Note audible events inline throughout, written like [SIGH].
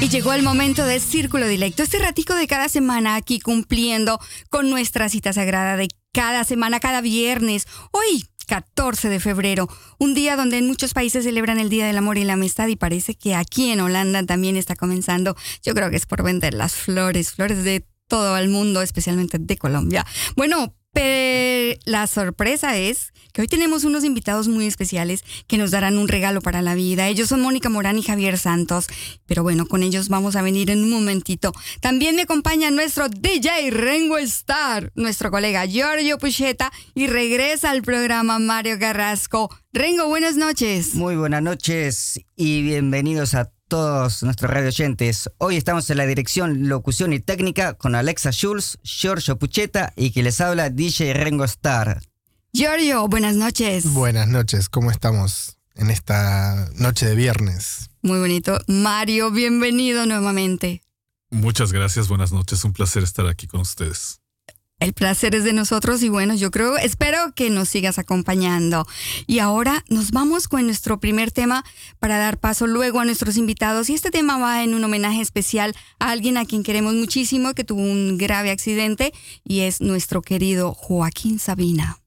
Y llegó el momento de Círculo Dilecto, este ratico de cada semana aquí cumpliendo con nuestra cita sagrada de cada semana, cada viernes. Hoy, 14 de febrero, un día donde en muchos países celebran el Día del Amor y la Amistad y parece que aquí en Holanda también está comenzando. Yo creo que es por vender las flores, flores de todo el mundo, especialmente de Colombia. Bueno, pero la sorpresa es hoy tenemos unos invitados muy especiales que nos darán un regalo para la vida. Ellos son Mónica Morán y Javier Santos. Pero bueno, con ellos vamos a venir en un momentito. También me acompaña nuestro DJ Rengo Star, nuestro colega Giorgio Pucheta y regresa al programa Mario Carrasco. Rengo, buenas noches. Muy buenas noches y bienvenidos a todos nuestros radio oyentes. Hoy estamos en la dirección Locución y Técnica con Alexa Schulz, Giorgio Pucheta y que les habla DJ Rengo Star. Giorgio, buenas noches. Buenas noches, ¿cómo estamos en esta noche de viernes? Muy bonito. Mario, bienvenido nuevamente. Muchas gracias, buenas noches, un placer estar aquí con ustedes. El placer es de nosotros y bueno, yo creo, espero que nos sigas acompañando. Y ahora nos vamos con nuestro primer tema para dar paso luego a nuestros invitados. Y este tema va en un homenaje especial a alguien a quien queremos muchísimo, que tuvo un grave accidente y es nuestro querido Joaquín Sabina.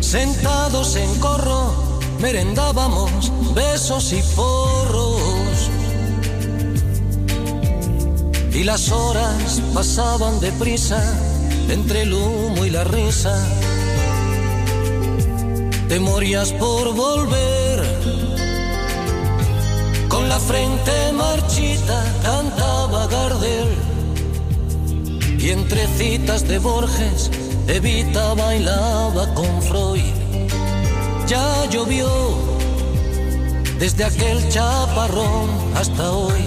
Sentados en corro merendábamos besos y porros. Y las horas pasaban deprisa entre el humo y la risa. Te morías por volver. La frente marchita cantaba Gardel. Y entre citas de Borges, Evita bailaba con Freud ya llovió desde aquel chaparrón hasta hoy.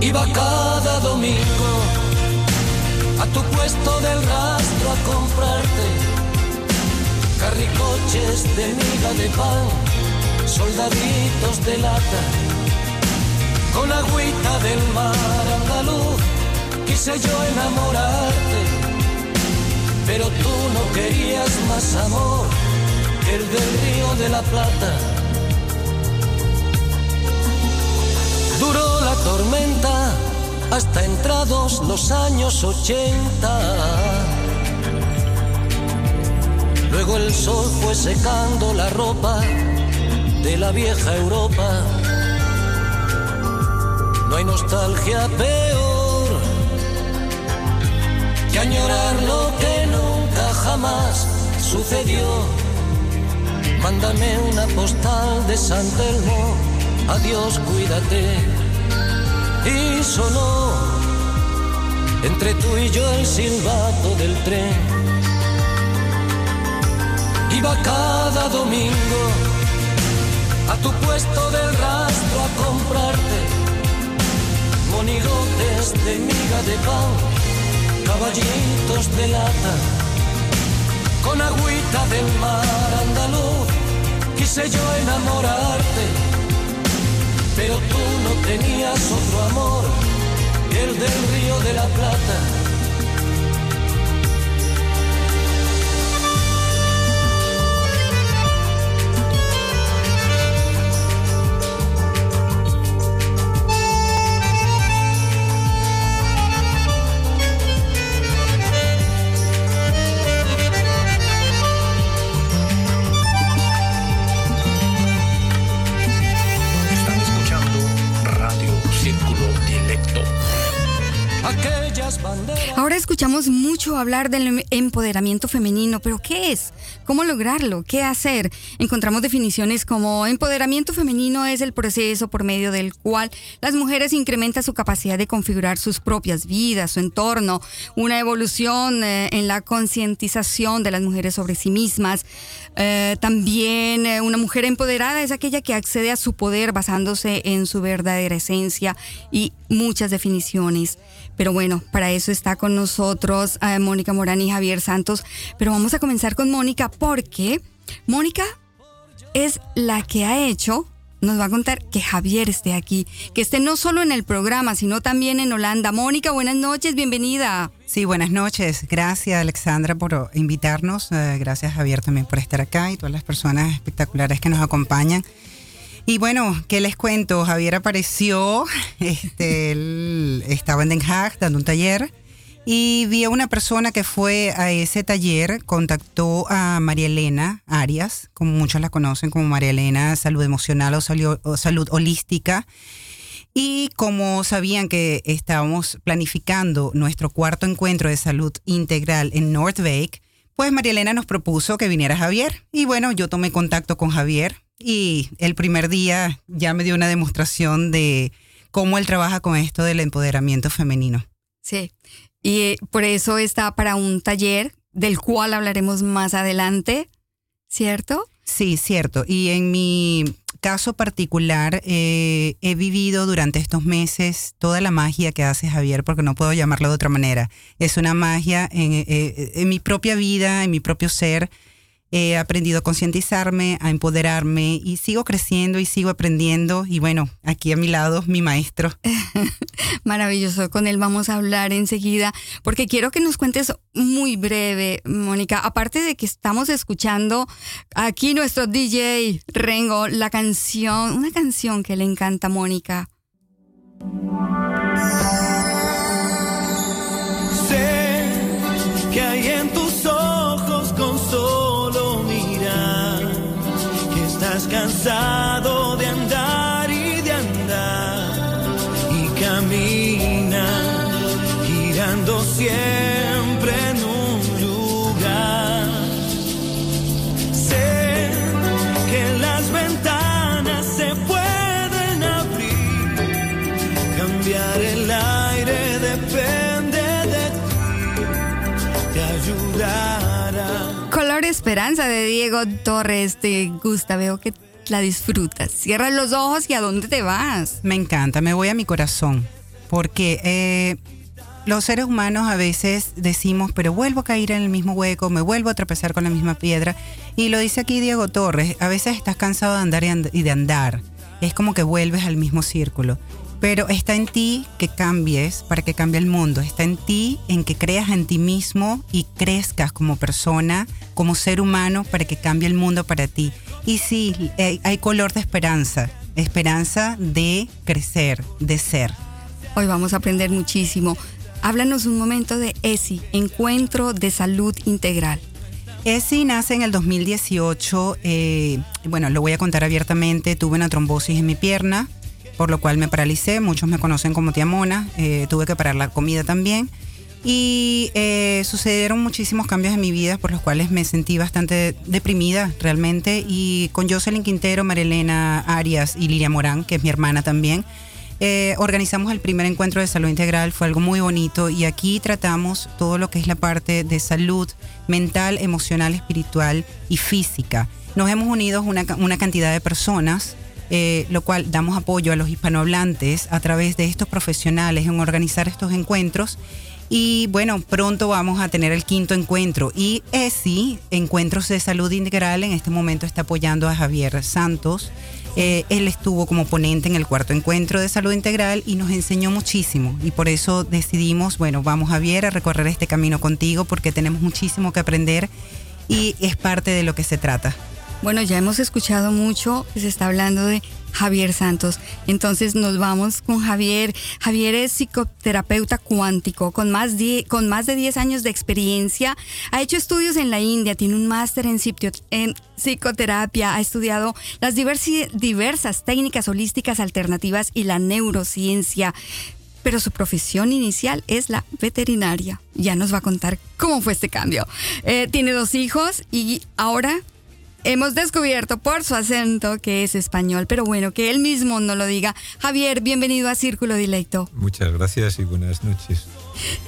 Iba cada domingo a tu puesto del rastro a comprarte carricoches de miga de pan, soldaditos de lata, con agüita del mar andaluz, quise yo enamorarte pero tú no querías más amor que el del río de la Plata. Duró la tormenta hasta entrados los años 80. Luego el sol fue secando la ropa de la vieja Europa. No hay nostalgia peor que añorar lo que jamás sucedió. Mándame una postal de San Telmo, adiós, cuídate. Y sonó entre tú y yo el silbato del tren. Iba cada domingo tu puesto del rastro a comprarte. Monigotes de miga de pan, caballitos de lata con agüita del mar andaluz, quise yo enamorarte, pero tú no tenías otro amor que el del río de la Plata escuchamos mucho hablar del em- empoderamiento femenino, pero ¿qué es? ¿Cómo lograrlo? ¿Qué hacer? Encontramos definiciones como empoderamiento femenino es el proceso por medio del cual las mujeres incrementan su capacidad de configurar sus propias vidas, su entorno, una evolución eh, en la concientización de las mujeres sobre sí mismas. Eh, también eh, una mujer empoderada es aquella que accede a su poder basándose en su verdadera esencia y muchas definiciones. Pero bueno, para eso está con nosotros eh, Mónica Morán y Javier Santos. Pero vamos a comenzar con Mónica porque Mónica es la que ha hecho, nos va a contar que Javier esté aquí, que esté no solo en el programa, sino también en Holanda. Mónica, buenas noches, bienvenida. Sí, buenas noches. Gracias Alexandra por invitarnos. Eh, gracias Javier también por estar acá y todas las personas espectaculares que nos acompañan. Y bueno, ¿qué les cuento? Javier apareció, [LAUGHS] este, él estaba en Den Haag dando un taller y vi a una persona que fue a ese taller, contactó a María Elena Arias, como muchos la conocen como María Elena Salud Emocional o Salud, Holística. Y como sabían que estábamos planificando nuestro cuarto encuentro de salud integral en North Lake, pues María Elena nos propuso que viniera Javier. Y bueno, yo tomé contacto con Javier y el primer día ya me dio una demostración de cómo él trabaja con esto del empoderamiento femenino. Sí, y eh, por eso está para un taller del cual hablaremos más adelante, ¿cierto? Sí, cierto. Y en mi caso particular, eh, he vivido durante estos meses toda la magia que hace Javier, porque no puedo llamarlo de otra manera. Es una magia en, eh, en mi propia vida, en mi propio ser. He aprendido a concientizarme, a empoderarme y sigo creciendo y sigo aprendiendo. Y bueno, aquí a mi lado, mi maestro. [LAUGHS] Maravilloso, con él vamos a hablar enseguida, porque quiero que nos cuentes muy breve, Mónica, aparte de que estamos escuchando aquí nuestro DJ Rengo, la canción, una canción que le encanta a Mónica. Cansado De Diego Torres, te gusta, veo que la disfrutas. Cierra los ojos y a dónde te vas. Me encanta, me voy a mi corazón, porque eh, los seres humanos a veces decimos, pero vuelvo a caer en el mismo hueco, me vuelvo a tropezar con la misma piedra. Y lo dice aquí Diego Torres, a veces estás cansado de andar y and- y de andar. Es como que vuelves al mismo círculo. Pero está en ti que cambies para que cambie el mundo. Está en ti en que creas en ti mismo y crezcas como persona, como ser humano, para que cambie el mundo para ti. Y sí, hay color de esperanza. Esperanza de crecer, de ser. Hoy vamos a aprender muchísimo. Háblanos un momento de ESI, Encuentro de Salud Integral. ESI nace en el 2018. eh, bueno, lo voy a contar abiertamente. Tuve una trombosis en mi pierna, por lo cual me paralicé. Muchos me conocen como tía Mona. eh, tuve que parar la comida también. Y eh, sucedieron muchísimos cambios en mi vida por los cuales me sentí bastante deprimida realmente. Y con Jocelyn Quintero, Marilena Arias y Lilia Morán, que es mi hermana también, eh, organizamos el primer encuentro de salud integral, fue algo muy bonito y aquí tratamos todo lo que es la parte de salud mental, emocional, espiritual y física. Nos hemos unido una, una cantidad de personas, eh, lo cual damos apoyo a los hispanohablantes a través de estos profesionales en organizar estos encuentros. Y bueno, pronto vamos a tener el quinto encuentro. Y ESI, Encuentros de Salud Integral, en este momento está apoyando a Javier Santos. Eh, él estuvo como ponente en el cuarto encuentro de salud integral y nos enseñó muchísimo. Y por eso decidimos, bueno, vamos Javier a recorrer este camino contigo porque tenemos muchísimo que aprender y es parte de lo que se trata. Bueno, ya hemos escuchado mucho que se está hablando de Javier Santos. Entonces nos vamos con Javier. Javier es psicoterapeuta cuántico con más, die- con más de 10 años de experiencia. Ha hecho estudios en la India, tiene un máster en, psicoterapia, ha estudiado las diversas técnicas holísticas alternativas y la neurociencia. pero su profesión inicial es la veterinaria. Ya nos va a contar cómo fue este cambio. Eh, tiene dos hijos y ahora hemos descubierto por su acento que es español, pero bueno, que él mismo no lo diga. Javier, bienvenido a Círculo Directo. Muchas gracias y buenas noches.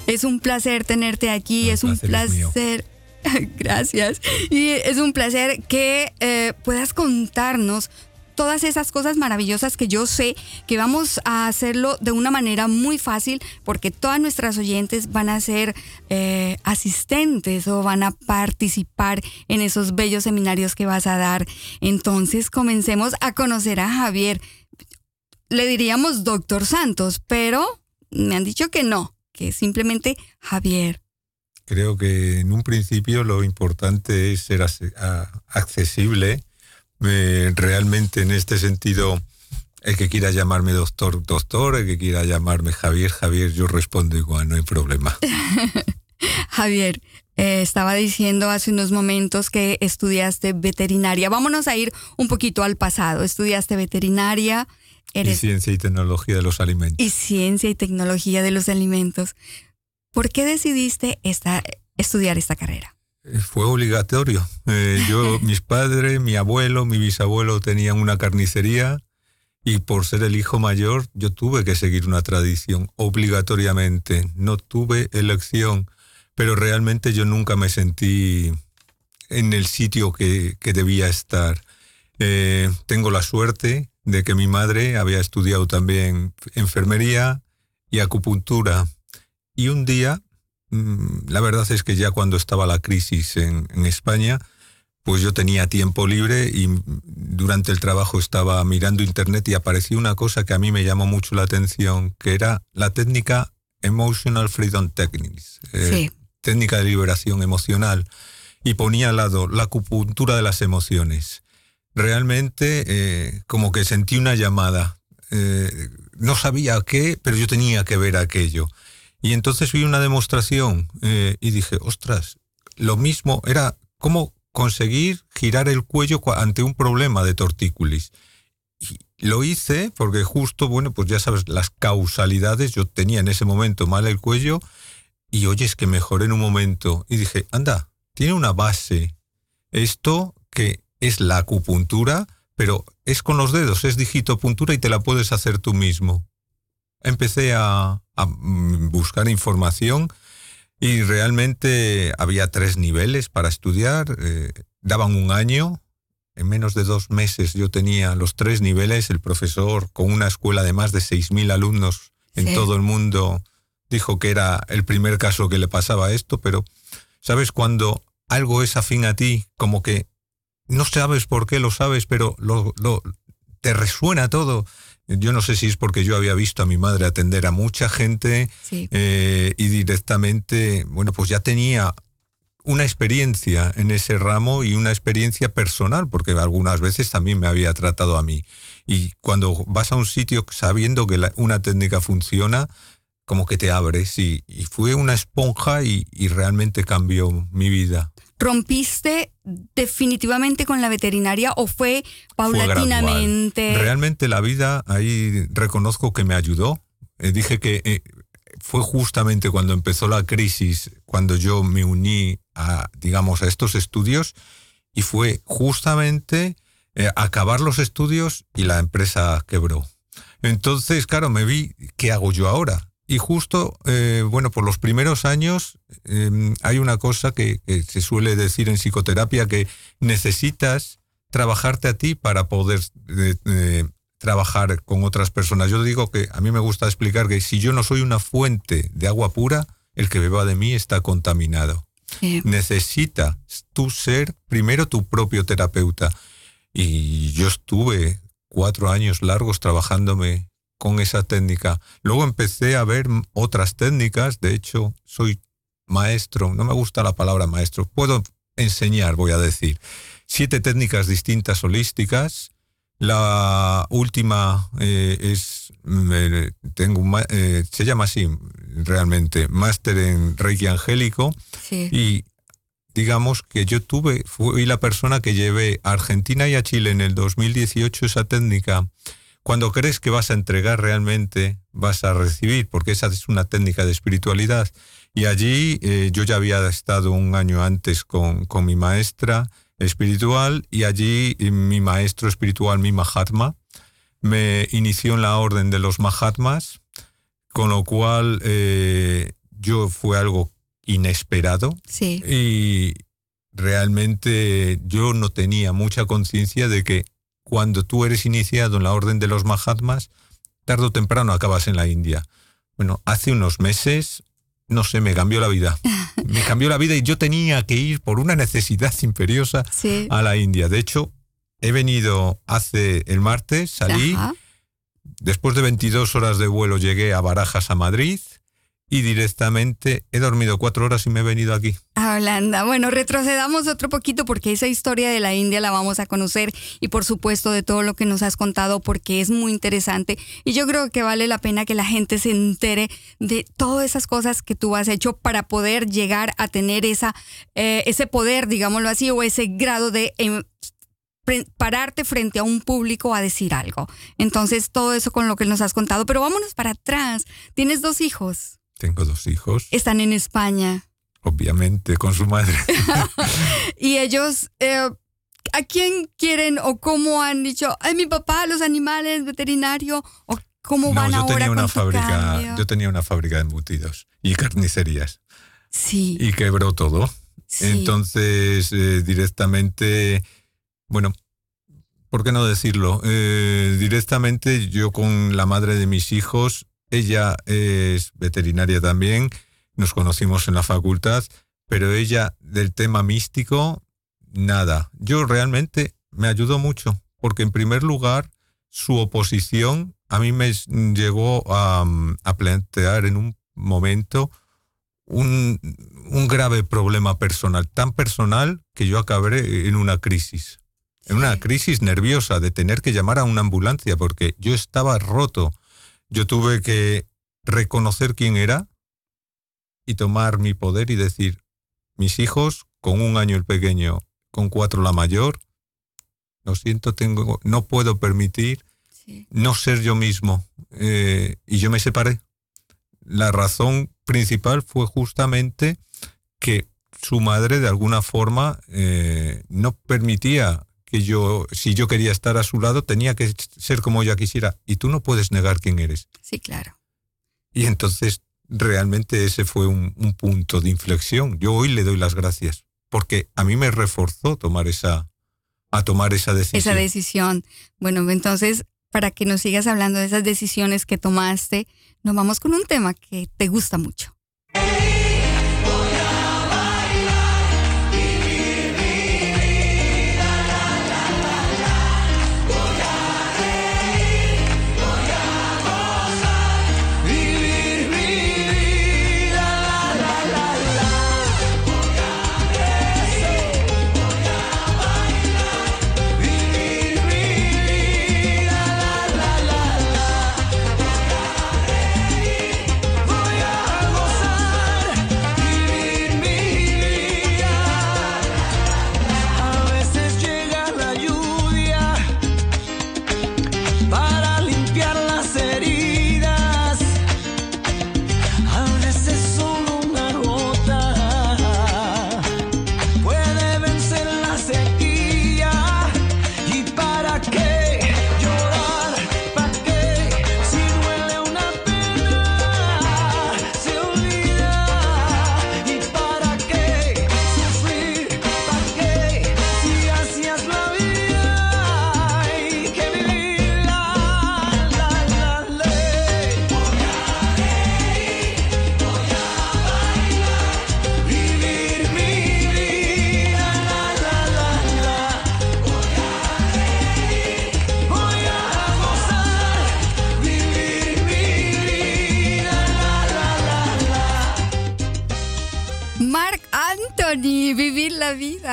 Es un placer tenerte aquí, es un placer. [LAUGHS] gracias. Y es un placer que eh, puedas contarnos todas esas cosas maravillosas que yo sé que vamos a hacerlo de una manera muy fácil porque todas nuestras oyentes van a ser eh, asistentes o van a participar en esos bellos seminarios que vas a dar. Entonces comencemos a conocer a Javier. Le diríamos doctor Santos, pero me han dicho que no, que simplemente Javier. Creo que en un principio lo importante es ser accesible realmente en este sentido, el que quiera llamarme doctor, doctor, el que quiera llamarme Javier, Javier, yo respondo igual, no hay problema. [LAUGHS] Javier, eh, estaba diciendo hace unos momentos que estudiaste veterinaria. Vámonos a ir un poquito al pasado. Estudiaste veterinaria. Eres... Y ciencia y tecnología de los alimentos. Y ciencia y tecnología de los alimentos. ¿Por qué decidiste esta, estudiar esta carrera? Eh, fue obligatorio. Eh, yo, [LAUGHS] mis padres, mi abuelo, mi bisabuelo tenían una carnicería y por ser el hijo mayor yo tuve que seguir una tradición obligatoriamente. No tuve elección, pero realmente yo nunca me sentí en el sitio que, debía estar. Eh, tengo la suerte de que mi madre había estudiado también enfermería y acupuntura. Y un día la verdad es que ya cuando estaba la crisis en, España, pues yo tenía tiempo libre y durante el trabajo estaba mirando internet y apareció una cosa que a mí me llamó mucho la atención, que era la técnica Emotional Freedom Techniques, eh, técnica de liberación emocional, y ponía al lado la acupuntura de las emociones. Realmente eh, como que sentí una llamada. Eh, no sabía qué, pero yo tenía que ver aquello. Y entonces vi una demostración eh, y dije, ostras, lo mismo era cómo conseguir girar el cuello ante un problema de tortícolis. Y lo hice porque justo, bueno, pues ya sabes, las causalidades, yo tenía en ese momento mal el cuello y oyes que mejoré en un momento. Y dije, anda, tiene una base. Esto que es la acupuntura, pero es con los dedos, es digitopuntura y te la puedes hacer tú mismo empecé a, mm, buscar información y realmente había tres niveles para estudiar. Eh, daban un año. En menos de dos meses yo tenía los tres niveles. El profesor, con una escuela de más de 6.000 alumnos en todo el mundo, dijo que era el primer caso que le pasaba esto, pero ¿sabes? Cuando algo es afín a ti, como que no sabes por qué lo sabes, pero lo, te resuena todo. Yo no sé si es porque yo había visto a mi madre atender a mucha gente eh, y directamente, bueno, pues ya tenía una experiencia en ese ramo y una experiencia personal, porque algunas veces también me había tratado a mí. Y cuando vas a un sitio sabiendo que una técnica funciona, como que te abres y, fue una esponja y realmente cambió mi vida. ¿Rompiste definitivamente con la veterinaria o fue paulatinamente? Realmente la vida ahí reconozco que me ayudó. Eh, dije que eh, fue justamente cuando empezó la crisis, cuando yo me uní a, digamos, a estos estudios y fue justamente eh, acabar los estudios y la empresa quebró. Entonces, claro, me vi, ¿qué hago yo ahora? Y justo, eh, bueno, por los primeros años em, hay una cosa que, se suele decir en psicoterapia, que necesitas trabajarte a ti para poder eh, eh, trabajar con otras personas. Yo digo que a mí me gusta explicar que si yo no soy una fuente de agua pura, el que beba de mí está contaminado. Necesitas tú ser primero tu propio terapeuta. Y yo estuve cuatro años largos trabajándome con esa técnica. Luego empecé a ver otras técnicas, de hecho soy maestro, no me gusta la palabra maestro, puedo enseñar, voy a decir, siete técnicas distintas holísticas. La última eh, es, tengo eh, se llama así realmente, máster en Reiki Angélico. Y digamos que yo tuve, fui la persona que llevé a Argentina y a Chile en el 2018 esa técnica cuando crees que vas a entregar realmente, vas a recibir, porque esa es una técnica de espiritualidad. Y allí eh, yo ya había estado un año antes con, con mi maestra espiritual y allí eh, mi maestro espiritual, mi Mahatma, me inició en la orden de los Mahatmas, con lo cual eh, yo fue algo inesperado. Sí. Y realmente yo no tenía mucha conciencia de que cuando tú eres iniciado en la orden de los Mahatmas, tarde o temprano acabas en la India. Bueno, hace unos meses, no sé, me cambió la vida. [LAUGHS] Me cambió la vida y yo tenía que ir por una necesidad imperiosa Sí. a la India. De hecho, he venido hace el martes, salí, Ajá. después de 22 horas de vuelo llegué a Barajas, a Madrid, y directamente he dormido cuatro horas y me he venido aquí. A Holanda. Bueno, retrocedamos otro poquito porque esa historia de la India la vamos a conocer y por supuesto de todo lo que nos has contado porque es muy interesante y yo creo que vale la pena que la gente se entere de todas esas cosas que tú has hecho para poder llegar a tener esa, eh, ese poder, digámoslo así, o ese grado de... em, pararte frente a un público a decir algo. Entonces, todo eso con lo que nos has contado. Pero vámonos para atrás. Tienes dos hijos. Tengo dos hijos, Están en España. obviamente, con su madre. [LAUGHS] Y ellos, eh, ¿a quién quieren o cómo han dicho, ay, mi papá, los animales, veterinario? ¿O cómo No, van yo ahora tenía una con fábrica, cambio? yo tenía una fábrica de embutidos y carnicerías Sí, y quebró todo. sí. Entonces, eh, directamente, bueno, ¿por qué no decirlo? Eh, directamente yo con la madre de mis hijos, ella es veterinaria también, nos conocimos en la facultad, pero ella del tema místico, nada. Yo realmente me ayudó mucho, porque en primer lugar, su oposición a mí me llegó a, a plantear en un momento un, un grave problema personal, tan personal que yo acabé en una crisis. En una crisis nerviosa de tener que llamar a una ambulancia porque yo estaba roto. Yo tuve que reconocer quién era y tomar mi poder y decir, mis hijos, con un año el pequeño, con cuatro la mayor, lo siento, tengo, no puedo permitir sí. no ser yo mismo. Eh, y yo me separé. La razón principal fue justamente que su madre de alguna forma eh, no permitía que yo, si yo quería estar a su lado, tenía que ser como ella quisiera. Y tú no puedes negar quién eres. Sí, claro. Y entonces realmente ese fue un, un punto de inflexión. Yo hoy le doy las gracias porque a mí me reforzó tomar esa, a tomar esa decisión. Esa decisión. Bueno, entonces, para que nos sigas hablando de esas decisiones que tomaste, nos vamos con un tema que te gusta mucho.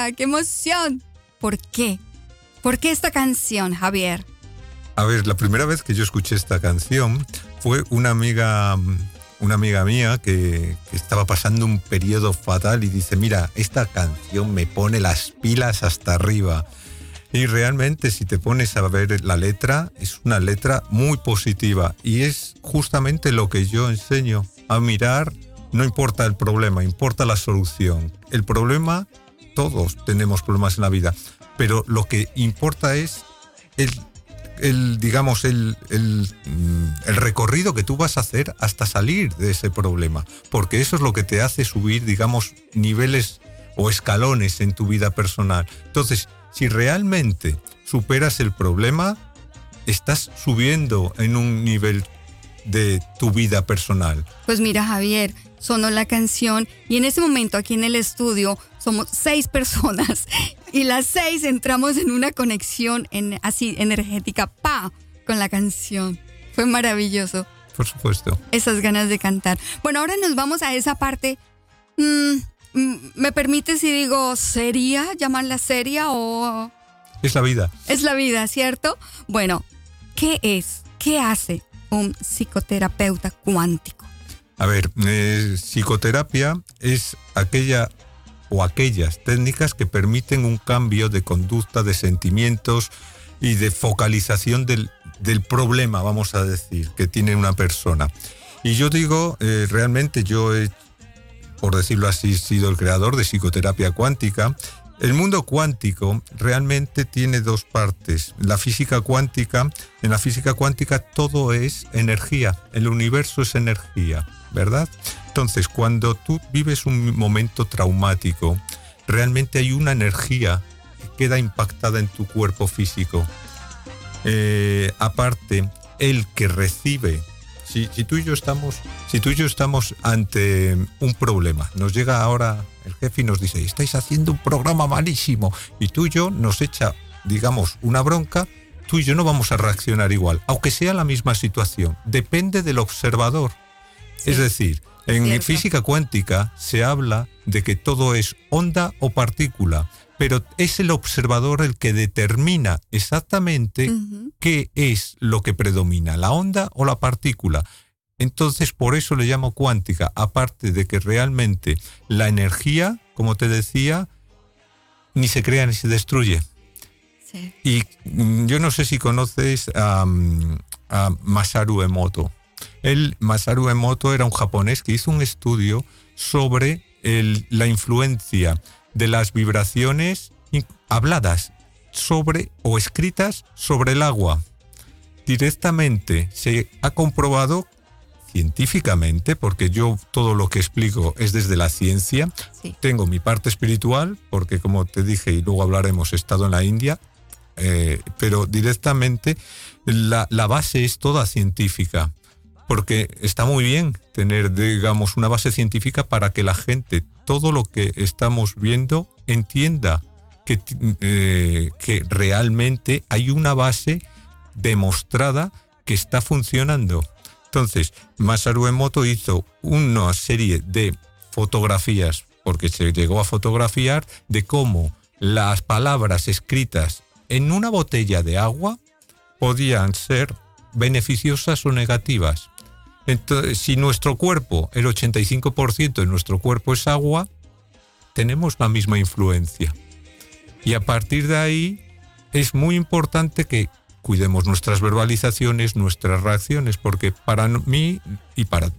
Vida, qué emoción. ¿Por qué? ¿Por qué esta canción, Javier? A ver, la primera vez que yo escuché esta canción fue una amiga, una amiga mía que, que estaba pasando un periodo fatal y dice, mira, esta canción me pone las pilas hasta arriba. Y realmente si te pones a ver la letra, es una letra muy positiva y es justamente lo que yo enseño, a mirar, no importa el problema, importa la solución. El problema, todos tenemos problemas en la vida, pero lo que importa es el, digamos, el, el, mm, el recorrido que tú vas a hacer hasta salir de ese problema, porque eso es lo que te hace subir, digamos, niveles o escalones en tu vida personal. Entonces, si realmente superas el problema, estás subiendo en un nivel de tu vida personal. Pues mira, Javier, sonó la canción y en ese momento aquí en el estudio somos seis personas [LAUGHS] y las seis entramos en una conexión en, así energética, pa, con la canción. Fue maravilloso. Por supuesto. Esas ganas de cantar. Bueno, ahora nos vamos a esa parte. mm, mm, ¿Me permite si digo seria, llamarla seria o Es la vida. es la vida, ¿cierto? Bueno, ¿qué es? ¿Qué hace un psicoterapeuta cuántico? A ver, eh, psicoterapia es aquella o aquellas técnicas que permiten un cambio de conducta, de sentimientos y de focalización del, del problema, vamos a decir, que tiene una persona. Y yo digo, eh, realmente yo he, por decirlo así, sido el creador de psicoterapia cuántica. El mundo cuántico realmente tiene dos partes. La física cuántica, en la física cuántica todo es energía, el universo es energía, ¿verdad? Entonces, cuando tú vives un momento traumático, realmente hay una energía que queda impactada en tu cuerpo físico. Eh, aparte, el que recibe, si, si tú y yo estamos, si tú y yo estamos ante un problema, nos llega ahora el jefe y nos dice, estáis haciendo un programa malísimo, y tú y yo nos echa, digamos, una bronca, tú y yo no vamos a reaccionar igual, aunque sea la misma situación, depende del observador. Es decir, en Cierto. física cuántica se habla de que todo es onda o partícula, pero es el observador el que determina exactamente qué es lo que predomina, la onda o la partícula. Entonces, por eso le llamo cuántica, aparte de que realmente la energía, como te decía, ni se crea ni se destruye. Sí. Y mm, yo no sé si conoces a, mm, a Masaru Emoto. Él, Masaru Emoto, era un japonés que hizo un estudio sobre el- la influencia de las vibraciones habladas sobre o escritas sobre el agua. Directamente se ha comprobado científicamente, porque yo todo lo que explico es desde la ciencia, Sí. tengo mi parte espiritual, porque como te dije y luego hablaremos, he estado en la India, eh, pero directamente la, la base es toda científica, porque está muy bien tener, digamos, una base científica para que la gente, todo lo que estamos viendo, entienda eh, que realmente hay una base demostrada que está funcionando. Entonces, Masaru Emoto hizo una serie de fotografías, porque se llegó a fotografiar, de cómo las palabras escritas en una botella de agua podían ser beneficiosas o negativas. Entonces, si nuestro cuerpo, el 85% de nuestro cuerpo es agua, tenemos la misma influencia. Y a partir de ahí es muy importante que cuidemos nuestras verbalizaciones, nuestras reacciones, porque para mí y para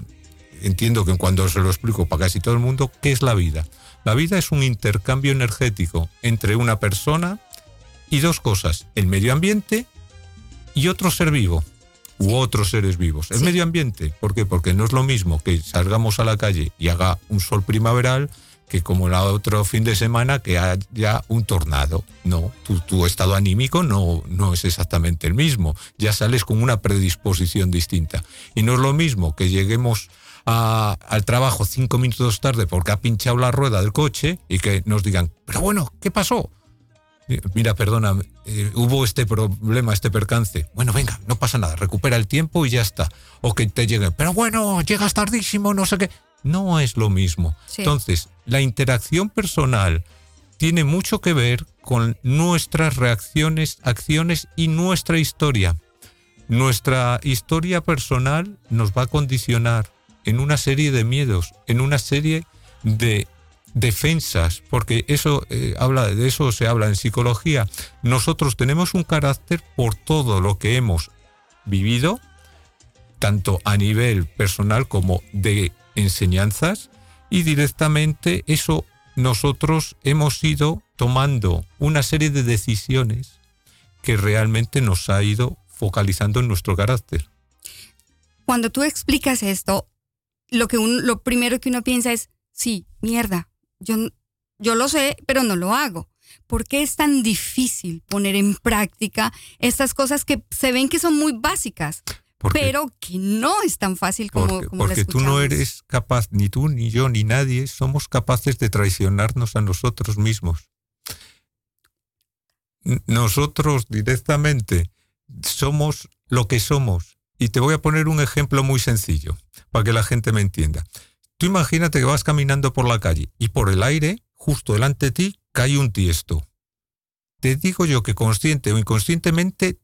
entiendo que cuando se lo explico para casi todo el mundo, ¿qué es la vida? La vida es un intercambio energético entre una persona y dos cosas, el medio ambiente y otro ser vivo u otros seres vivos. El Sí. medio ambiente, ¿por qué? Porque no es lo mismo que salgamos a la calle y haga un sol primaveral que como el otro fin de semana que haya un tornado. No, tu, tu estado anímico no, no es exactamente el mismo. Ya sales con una predisposición distinta. Y no es lo mismo que lleguemos a- al trabajo cinco minutos tarde porque ha pinchado la rueda del coche y que nos digan, pero bueno, ¿qué pasó? Eh, Mira, perdona, eh, hubo este problema, este percance. Bueno, venga, no pasa nada, recupera el tiempo y ya está. O que te lleguen, pero bueno, llegas tardísimo, no sé qué. No es lo mismo. Sí. Entonces, la interacción personal tiene mucho que ver con nuestras reacciones, acciones y nuestra historia. Nuestra historia personal nos va a condicionar en una serie de miedos, en una serie de defensas, porque eso eh, habla de eso se habla en psicología. Nosotros tenemos un carácter por todo lo que hemos vivido, tanto a nivel personal como de enseñanzas, y directamente eso nosotros hemos ido tomando una serie de decisiones que realmente nos ha ido focalizando en nuestro carácter. Cuando tú explicas esto, lo, que lo primero que uno piensa es, sí, mierda, yo, yo lo sé, pero no lo hago. ¿Por qué es tan difícil poner en práctica estas cosas que se ven que son muy básicas? pero que no es tan fácil como, porque, como porque tú no eres capaz, ni tú, ni yo, ni nadie, somos capaces de traicionarnos a nosotros mismos. Nosotros directamente somos lo que somos. Y te voy a poner un ejemplo muy sencillo, para que la gente me entienda. Tú imagínate que vas caminando por la calle y por el aire, justo delante de ti, cae un tiesto. Te digo yo que consciente o inconscientemente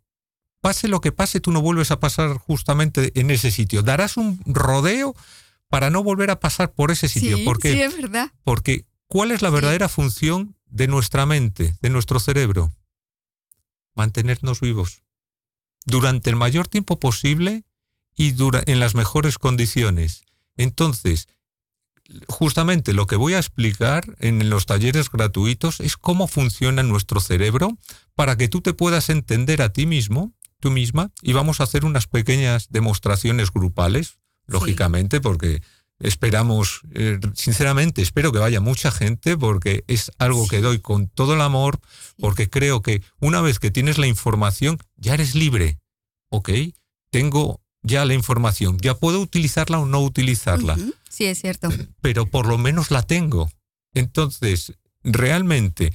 pase lo que pase, tú no vuelves a pasar justamente en ese sitio. Darás un rodeo para no volver a pasar por ese sitio. Sí, ¿Por qué? sí, es verdad. Porque ¿cuál es la verdadera función de nuestra mente, de nuestro cerebro? Mantenernos vivos durante el mayor tiempo posible y dura, en las mejores condiciones. Entonces, justamente lo que voy a explicar en los talleres gratuitos es cómo funciona nuestro cerebro para que tú te puedas entender a ti mismo tú misma y vamos a hacer unas pequeñas demostraciones grupales, lógicamente, porque esperamos, eh, sinceramente, espero que vaya mucha gente porque es algo que doy con todo el amor, porque creo que una vez que tienes la información, ya eres libre. ¿Ok? Tengo ya la información, ya puedo utilizarla o no utilizarla. Sí, es cierto. Pero por lo menos la tengo. Entonces, realmente,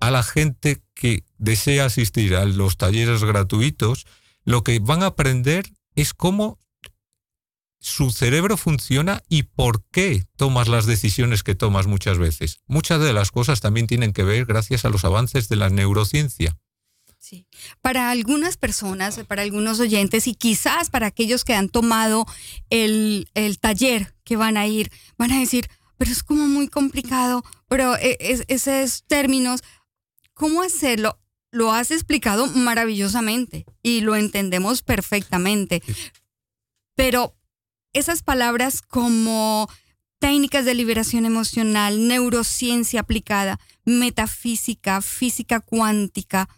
a la gente que desea asistir a los talleres gratuitos, lo que van a aprender es cómo su cerebro funciona y por qué tomas las decisiones que tomas muchas veces. Muchas de las cosas también tienen que ver gracias a los avances de la neurociencia. Sí. Para algunas personas, para algunos oyentes y quizás para aquellos que han tomado el, el taller que van a ir, van a decir, pero es como muy complicado, pero e, es, esos términos, cómo hacerlo, lo has explicado maravillosamente y lo entendemos perfectamente. Pero esas palabras como técnicas de liberación emocional, neurociencia aplicada, metafísica, física cuántica,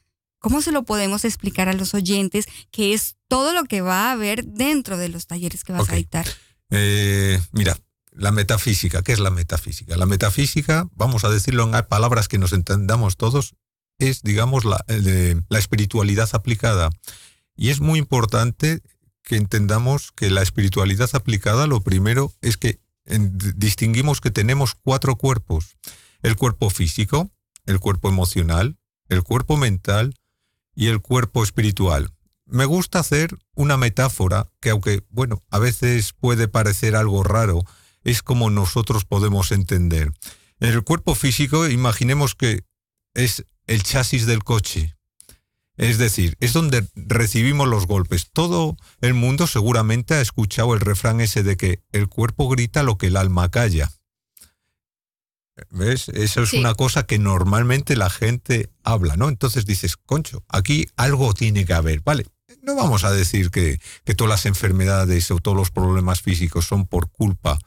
¿cómo se lo podemos explicar a los oyentes que es todo lo que va a haber dentro de los talleres que vas a dictar? Eh, mira, la metafísica, ¿qué es la metafísica? La metafísica, vamos a decirlo en palabras que nos entendamos todos, es, digamos, la, la espiritualidad aplicada. Y es muy importante que entendamos que la espiritualidad aplicada, lo primero es que distinguimos que tenemos cuatro cuerpos. El cuerpo físico, el cuerpo emocional, el cuerpo mental y el cuerpo espiritual. Me gusta hacer una metáfora que aunque, bueno, a veces puede parecer algo raro, es como nosotros podemos entender. En el cuerpo físico, imaginemos que es el chasis del coche. Es decir, es donde recibimos los golpes. Todo el mundo seguramente ha escuchado el refrán ese de que el cuerpo grita lo que el alma calla. ¿Ves? Eso es una cosa que normalmente la gente habla, ¿no? Entonces dices, concho, aquí algo tiene que haber, ¿vale? No vamos a decir que, que todas las enfermedades o todos los problemas físicos son por culpa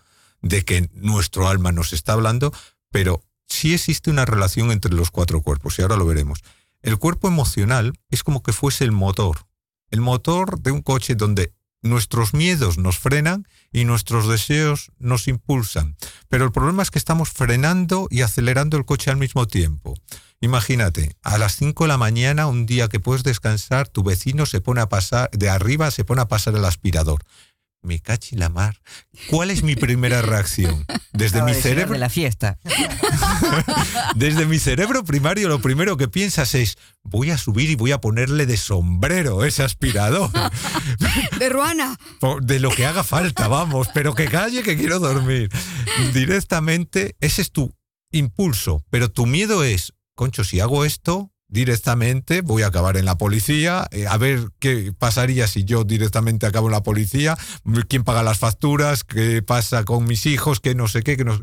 de que nuestro alma nos está hablando, pero sí existe una relación entre los cuatro cuerpos, y ahora lo veremos. El cuerpo emocional es como que fuese el motor, el motor de un coche donde nuestros miedos nos frenan y nuestros deseos nos impulsan. Pero el problema es que estamos frenando y acelerando el coche al mismo tiempo. Imagínate, a las 5 de la mañana, un día que puedes descansar, tu vecino se pone a pasar, de arriba se pone a pasar el aspirador me cachi la mar. ¿Cuál es mi primera [LAUGHS] reacción? Desde mi cerebro. De la fiesta. [LAUGHS] Desde mi cerebro primario, lo primero que piensas es: voy a subir y voy a ponerle de sombrero ese aspirador. [LAUGHS] De Ruana. De lo que haga falta, vamos, pero que calle que quiero dormir. Directamente, ese es tu impulso, pero tu miedo es: concho, si hago esto, directamente, voy a acabar en la policía, eh, a ver qué pasaría si yo directamente acabo en la policía, quién paga las facturas, qué pasa con mis hijos, qué no sé qué, no...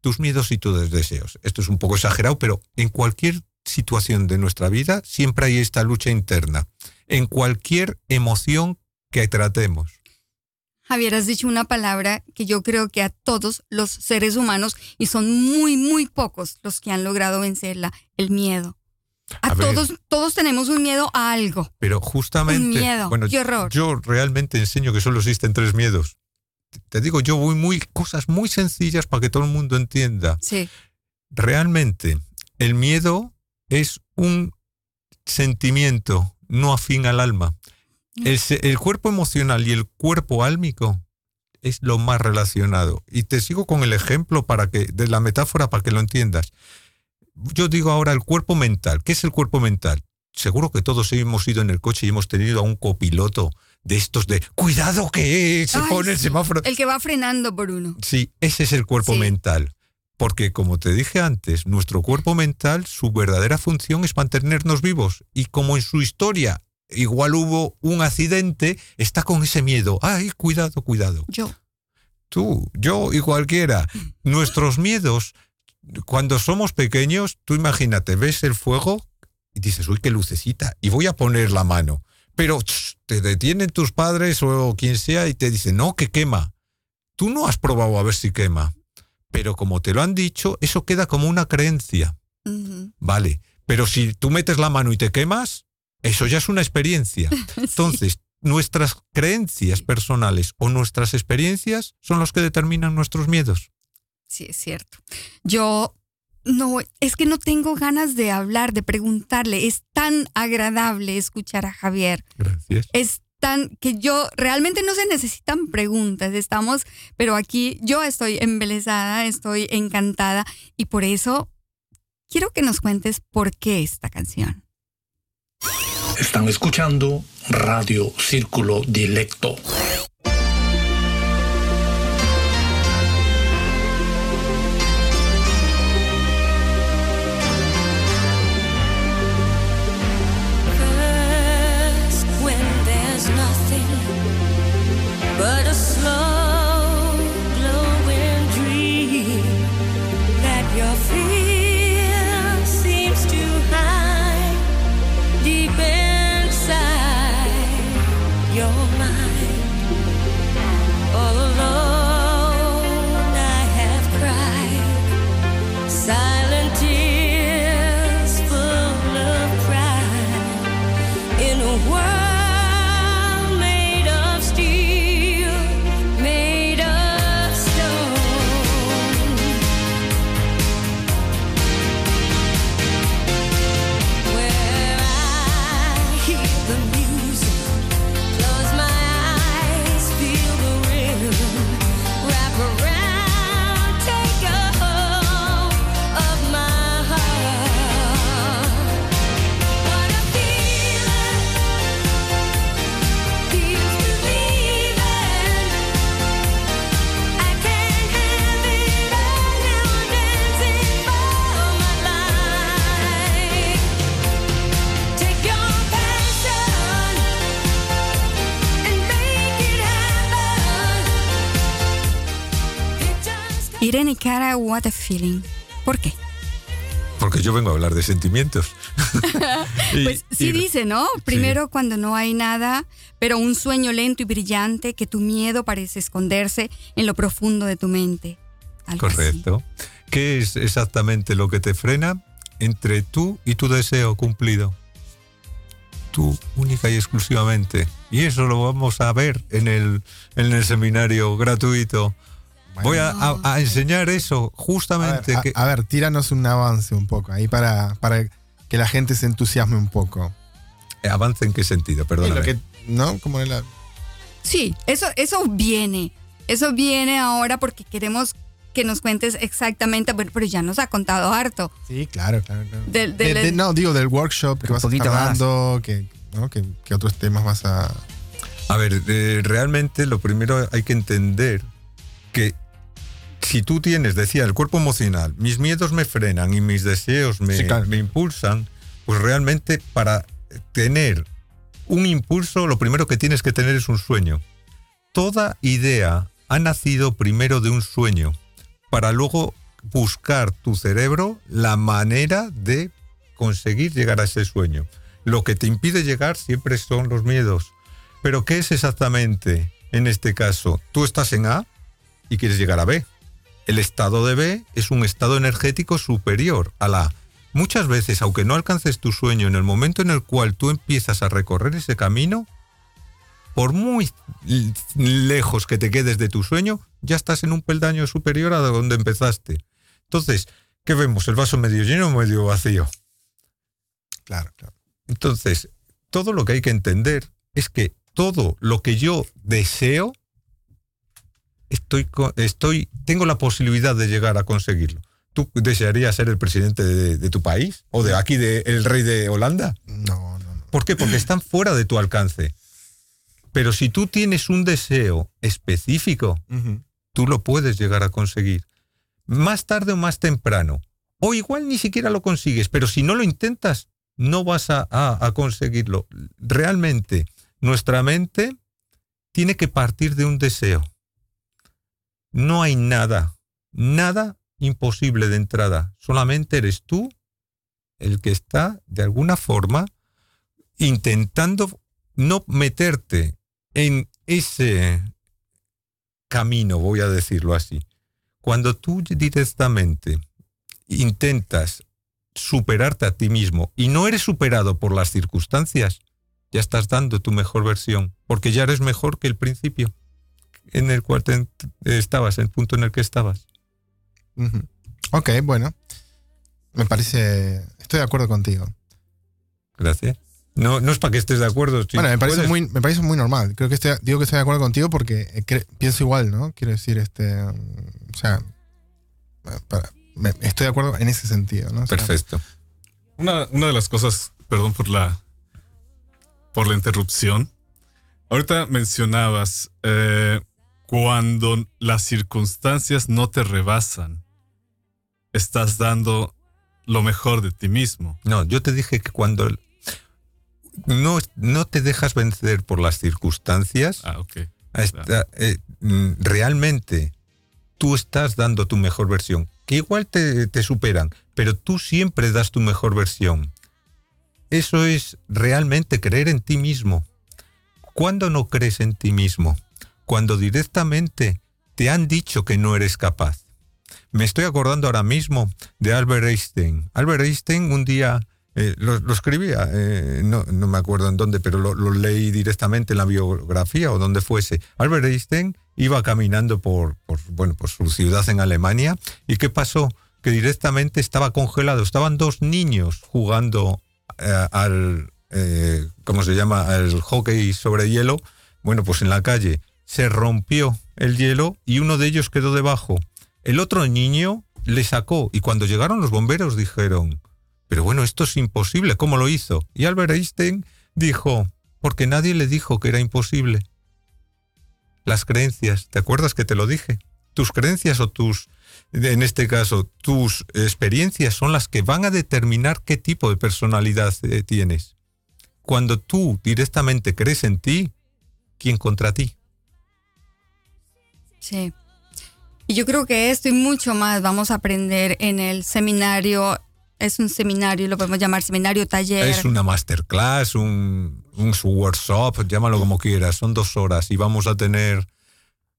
tus miedos y tus deseos. Esto es un poco exagerado, pero en cualquier situación de nuestra vida siempre hay esta lucha interna. En cualquier emoción que tratemos. Javier, has dicho una palabra que yo creo que a todos los seres humanos, y son muy, muy pocos los que han logrado vencerla, el miedo. A, A ver. todos, todos tenemos un miedo a algo. Pero justamente. Un miedo, Bueno, qué horror. Yo realmente enseño que solo existen tres miedos. Te digo, yo voy muy. cosas muy sencillas para que todo el mundo entienda. Sí. Realmente, el miedo es un sentimiento no afín al alma. El, se- el cuerpo emocional y el cuerpo álmico es lo más relacionado. Y te sigo con el ejemplo para que, de la metáfora para que lo entiendas. Yo digo ahora el cuerpo mental. ¿Qué es el cuerpo mental? Seguro que todos hemos ido en el coche y hemos tenido a un copiloto de estos de cuidado que se Ay, pone el semáforo. El que va frenando por uno. Sí, ese es el cuerpo Sí. mental. Porque como te dije antes, nuestro cuerpo mental, su verdadera función es mantenernos vivos. Y como en su historia igual hubo un accidente, está con ese miedo. Ay, cuidado, cuidado. Yo. Tú, yo y cualquiera. Nuestros miedos, cuando somos pequeños, tú imagínate, ves el fuego y dices, uy, qué lucecita, y voy a poner la mano. Pero ch, te detienen tus padres o quien sea y te dicen, no, que quema. Tú no has probado a ver si quema. Pero como te lo han dicho, eso queda como una creencia. Vale. Pero si tú metes la mano y te quemas, eso ya es una experiencia. [LAUGHS] Entonces, nuestras creencias personales o nuestras experiencias son los que determinan nuestros miedos. Sí, es cierto. Yo no, es que no tengo ganas de hablar, de preguntarle. Es tan agradable escuchar a Javier. Gracias. Es tan que yo realmente no se necesitan preguntas. Estamos, pero aquí yo estoy embelesada, estoy encantada y por eso quiero que nos cuentes por qué esta canción. Están escuchando Radio Círculo Dilecto. Irene Cara, what a feeling. ¿Por qué? Porque yo vengo a hablar de sentimientos. [LAUGHS] Y- Pues sí y- dice, ¿no? Primero cuando no hay nada, pero un sueño lento y brillante que tu miedo parece esconderse en lo profundo de tu mente. Algo así. Correcto. ¿Qué es exactamente lo que te frena entre tú y tu deseo cumplido? Tú, única y exclusivamente. Y eso lo vamos a ver en el, en el seminario gratuito. Voy a, a- a enseñar eso A justamente. ver, a- que, a ver, tíranos un avance un poco ahí para, para que la gente se entusiasme un poco. ¿Avance en qué sentido? Que- ¿No? Como en la- Sí, eso, eso viene. Eso viene ahora porque queremos que nos cuentes exactamente, pero, pero ya nos ha contado harto. Sí, claro, claro, claro. Del- De- del- de- no, digo del workshop que vas a estar dando, que, ¿no? que, que otros temas vas a... A ver, eh, realmente lo primero hay que entender que si tú tienes, decía, el cuerpo emocional, mis miedos me frenan y mis deseos me, Sí, claro. me impulsan, pues realmente para tener un impulso, lo primero que tienes que tener es un sueño. Toda idea ha nacido primero de un sueño, para luego buscar tu cerebro la manera de conseguir llegar a ese sueño. Lo que te impide llegar siempre son los miedos. Pero ¿qué es exactamente en este caso? Tú estás en A y quieres llegar a B. El estado de B es un estado energético superior a la A. Muchas veces, aunque no alcances tu sueño, en el momento en el cual tú empiezas a recorrer ese camino, por muy lejos que te quedes de tu sueño, ya estás en un peldaño superior a donde empezaste. Entonces, ¿qué vemos? ¿El vaso medio lleno o medio vacío? Claro, claro. Entonces, todo lo que hay que entender es que todo lo que yo deseo, estoy, estoy, tengo la posibilidad de llegar a conseguirlo. ¿Tú desearías ser el presidente de, de tu país? ¿O de aquí, de, el rey de Holanda? No, no, no. ¿Por qué? Porque están fuera de tu alcance. Pero si tú tienes un deseo específico, tú lo puedes llegar a conseguir. Más tarde o más temprano. O igual ni siquiera lo consigues, pero si no lo intentas, no vas a, a- a conseguirlo. Realmente, nuestra mente tiene que partir de un deseo. No hay nada, nada imposible de entrada. Solamente eres tú el que está, de alguna forma, intentando no meterte en ese camino, voy a decirlo así. Cuando tú directamente intentas superarte a ti mismo y no eres superado por las circunstancias, ya estás dando tu mejor versión, porque ya eres mejor que el principio en el cual te- estabas, el punto en el que estabas. Ok, bueno. Me parece. Estoy de acuerdo contigo. Gracias. No, no es para que estés de acuerdo. si bueno, me parece, puedes- muy, me parece muy normal. Creo que estoy, digo que estoy de acuerdo contigo porque eh, pienso igual, ¿no? Quiero decir, este. um, O sea. para- me- estoy de acuerdo en ese sentido, ¿no? O sea, Perfecto. Una, una de las cosas, perdón por la por la interrupción. Ahorita mencionabas eh, cuando las circunstancias no te rebasan, estás dando lo mejor de ti mismo. No, yo te dije que cuando no, no te dejas vencer por las circunstancias, Ah, eh, mm, realmente tú estás dando tu mejor versión. Que igual te, te superan, pero tú siempre das tu mejor versión. Eso es realmente creer en ti mismo. ¿Cuándo no crees en ti mismo? Cuando directamente te han dicho que no eres capaz. Me estoy acordando ahora mismo de Albert Einstein. Albert Einstein un día eh, lo, escribía, eh, no, me acuerdo en dónde, pero lo, leí directamente en la biografía o donde fuese. Albert Einstein iba caminando por, bueno, por su ciudad en Alemania y ¿qué pasó? Que directamente estaba congelado. Estaban dos niños jugando eh, al, ¿cómo se llama? Al hockey sobre hielo. Bueno, pues en la calle se rompió el hielo y uno de ellos quedó debajo. El otro niño le sacó y cuando llegaron los bomberos dijeron, pero bueno, esto es imposible, ¿cómo lo hizo? Y Albert Einstein dijo, porque nadie le dijo que era imposible. Las creencias, ¿te acuerdas que te lo dije? Tus creencias o tus, en este caso, tus experiencias son las que van a determinar qué tipo de personalidad eh, tienes. Cuando tú directamente crees en ti, ¿quién contra ti? Sí. Y yo creo que esto y mucho más vamos a aprender en el seminario. Es un seminario, lo podemos llamar seminario taller. Es una masterclass, un, un workshop, llámalo como quieras. Son dos horas y vamos a tener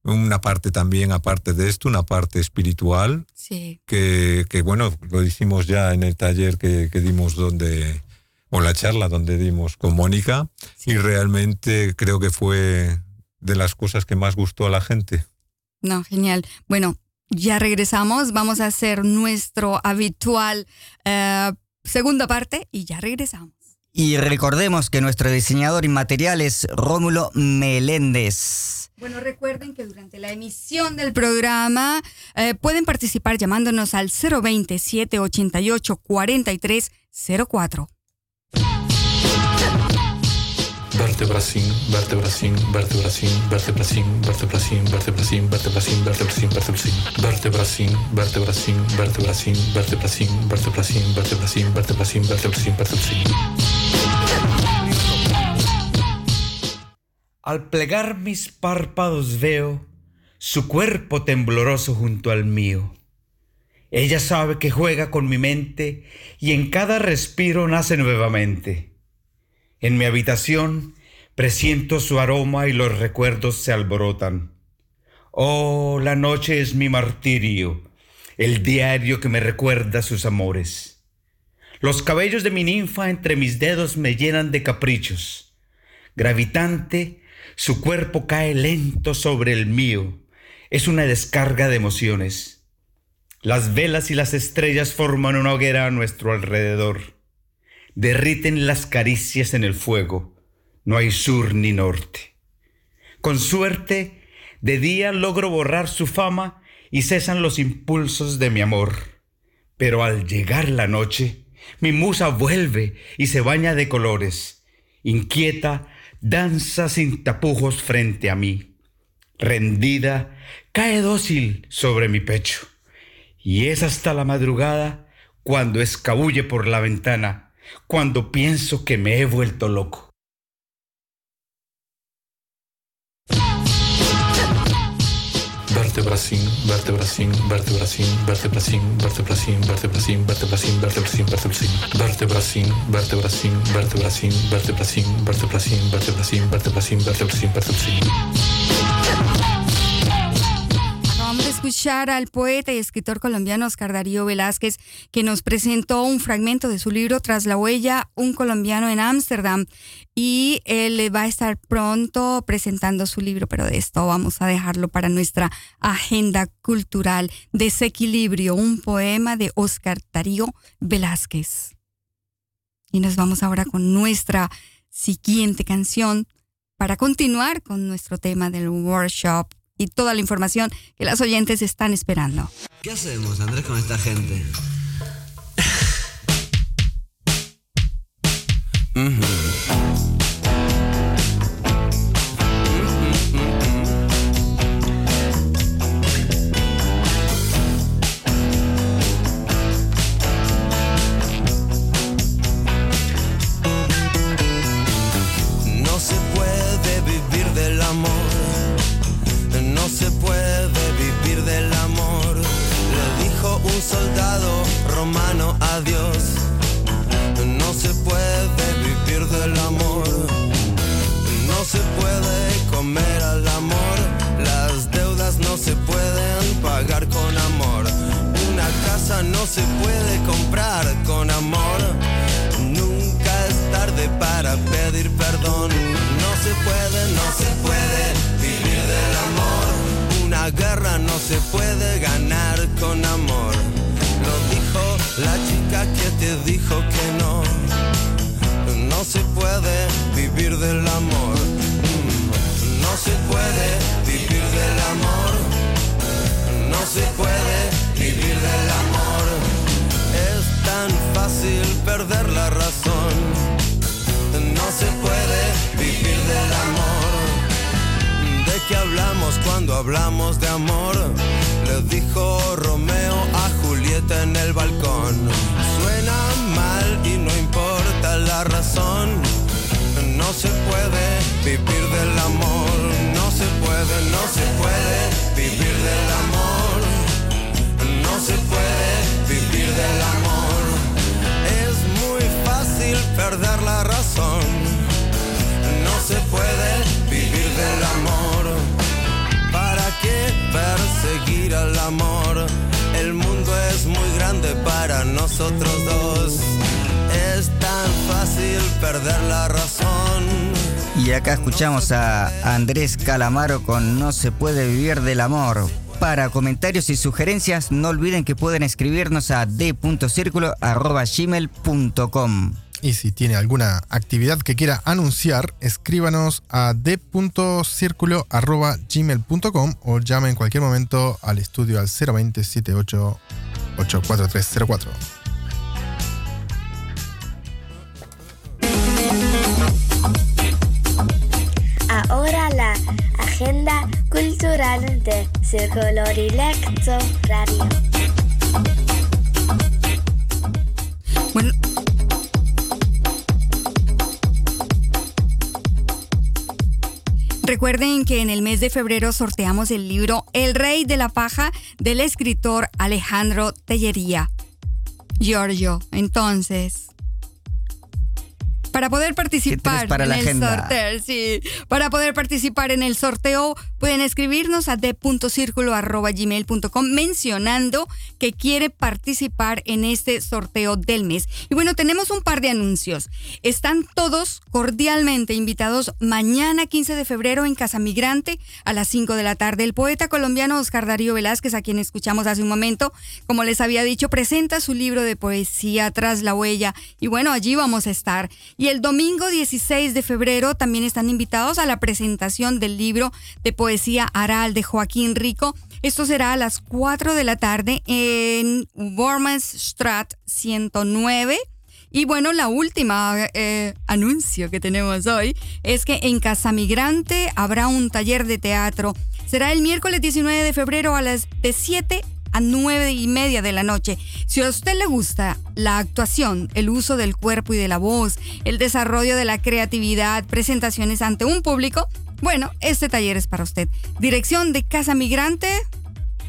una parte también, aparte de esto, una parte espiritual, Sí. que, que, bueno, lo hicimos ya en el taller que, que dimos donde, o la charla donde dimos con Mónica, y realmente creo que fue de las cosas que más gustó a la gente. No, genial. Bueno, ya regresamos. Vamos a hacer nuestro habitual eh, segunda parte y ya regresamos. Y recordemos que nuestro diseñador inmaterial es Rómulo Meléndez. Bueno, recuerden que durante la emisión del programa eh, pueden participar llamándonos al 020 788 4304. Vertebracín, vertebracín, vertebracín, vertebracín, vertebracín, vertebracín, vertebracín, vertebracín, vertebracín, vertebracín, vertebracín, vertebracín, vertebracín, vertebracín, vertebracín, vertebracín, vertebracín, vertebracín. Al plegar mis párpados veo su cuerpo tembloroso junto al mío. Ella sabe que juega con mi mente y en cada respiro nace nuevamente. En mi habitación presiento su aroma y los recuerdos se alborotan. Oh, la noche es mi martirio, el diario que me recuerda sus amores. Los cabellos de mi ninfa entre mis dedos me llenan de caprichos. Gravitante, su cuerpo cae lento sobre el mío. Es una descarga de emociones. Las velas y las estrellas forman una hoguera a nuestro alrededor. Derriten las caricias en el fuego. No hay sur ni norte. Con suerte, de día logro borrar su fama y cesan los impulsos de mi amor. Pero al llegar la noche, mi musa vuelve y se baña de colores. Inquieta, danza sin tapujos frente a mí. Rendida, cae dócil sobre mi pecho. Y es hasta la madrugada cuando escabulle por la ventana, cuando pienso que me he vuelto loco. Vertebracín, vertebracín, vertebracín, vertebracín, vertebracín, vertebracín, vertebracín, vertebracín, vertebracín, vertebracín, vertebracín, vertebracín, vertebracín, vertebracín, vertebracín, vertebracín, vertebracín, vertebracín. Acabamos de escuchar al poeta y escritor colombiano Oscar Darío Velázquez, que nos presentó un fragmento de su libro Tras la huella, un colombiano en Ámsterdam. Y él va a estar pronto presentando su libro, pero de esto vamos a dejarlo para nuestra agenda cultural. Desequilibrio, un poema de Oscar Darío Velázquez. Y nos vamos ahora con nuestra siguiente canción para continuar con nuestro tema del workshop y toda la información que las oyentes están esperando. ¿Qué hacemos, Andrés, con esta gente? [LAUGHS] No No se puede comprar con amor. Nunca es tarde para pedir perdón. No se puede, no se puede vivir del amor. Una guerra no se puede ganar con amor. Lo dijo la chica que te dijo que no. No se puede vivir del amor. Mm, No se puede vivir del amor. No se puede fácil perder la razón. No se puede vivir del amor. ¿De qué hablamos cuando hablamos de amor? Le dijo Romeo a Julieta en el balcón. Suena mal y no importa la razón. No se puede vivir del amor. No se puede, no se puede vivir del amor. No se puede vivir del amor. Perder la razón. No se puede vivir del amor. ¿Para qué perseguir al amor? El mundo es muy grande para nosotros dos. Es tan fácil perder la razón. Y acá escuchamos a Andrés Calamaro con No se puede vivir del amor. Para comentarios y sugerencias, no olviden que pueden escribirnos a d.circulo.gmail.com. Y si tiene alguna actividad que quiera anunciar, escríbanos a d.circulo.gmail.com o llame en cualquier momento al estudio al 020 78 84304. Ahora la agenda cultural de Círculo Directo Radio. Bueno. Recuerden que en el mes de febrero sorteamos el libro El Rey de la Paja del escritor Alejandro Tellería. Giorgio, entonces, para poder participar para en la el agenda? sorteo, sí, para poder participar en el sorteo, pueden escribirnos a d.circulo.gmail.com mencionando que quiere participar en este sorteo del mes. Y bueno, tenemos un par de anuncios. Están todos cordialmente invitados mañana 15 de febrero en Casa Migrante a las 5 de la tarde. El poeta colombiano Oscar Darío Velázquez, a quien escuchamos hace un momento, como les había dicho, presenta su libro de poesía Tras la Huella. Y bueno, allí vamos a estar. Y el domingo 16 de febrero también están invitados a la presentación del libro de poesía Aral de Joaquín Rico. Esto será a las 4 de la tarde en Wormesstraat 109. Y bueno, la última eh, anuncio que tenemos hoy es que en Casa Migrante habrá un taller de teatro. Será el miércoles 19 de febrero a las de 7 a 9 y media de la noche. Si a usted le gusta la actuación, el uso del cuerpo y de la voz, el desarrollo de la creatividad, presentaciones ante un público, bueno, este taller es para usted. Dirección de Casa Migrante,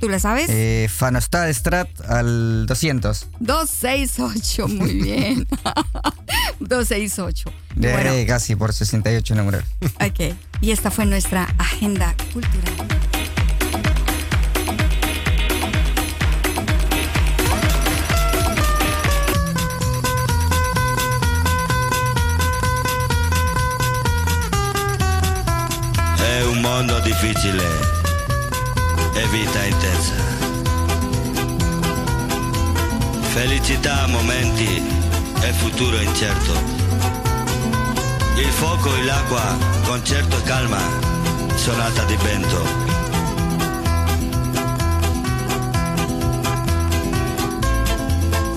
¿tú la sabes? Eh, Fanostad Strat al 200. 268, muy [LAUGHS] bien. [LAUGHS] 268. De Bueno, casi por 68 números. ok. Y esta fue nuestra agenda cultural. Difficile e vita intensa. Felicità, momenti e futuro incerto. Il fuoco e l'acqua, concerto e calma, sonata di vento.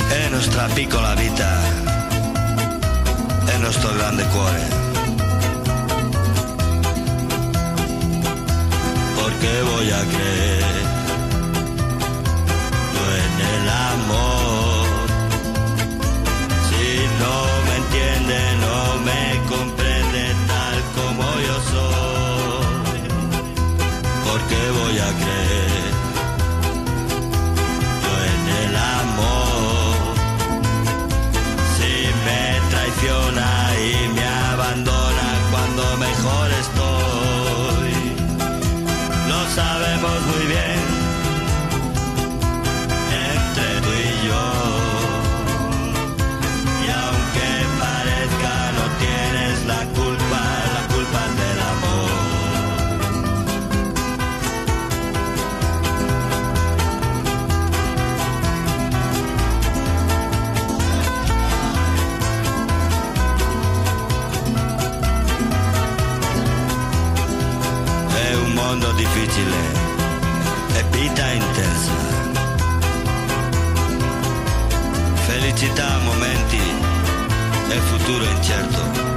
È nostra piccola vita, è nostro grande cuore. Porque voy a creer yo en el amor. Si no me entiende, no me comprende tal como yo soy, porque voy a creer difficile e vita intensa. Felicità, momenti e futuro incerto.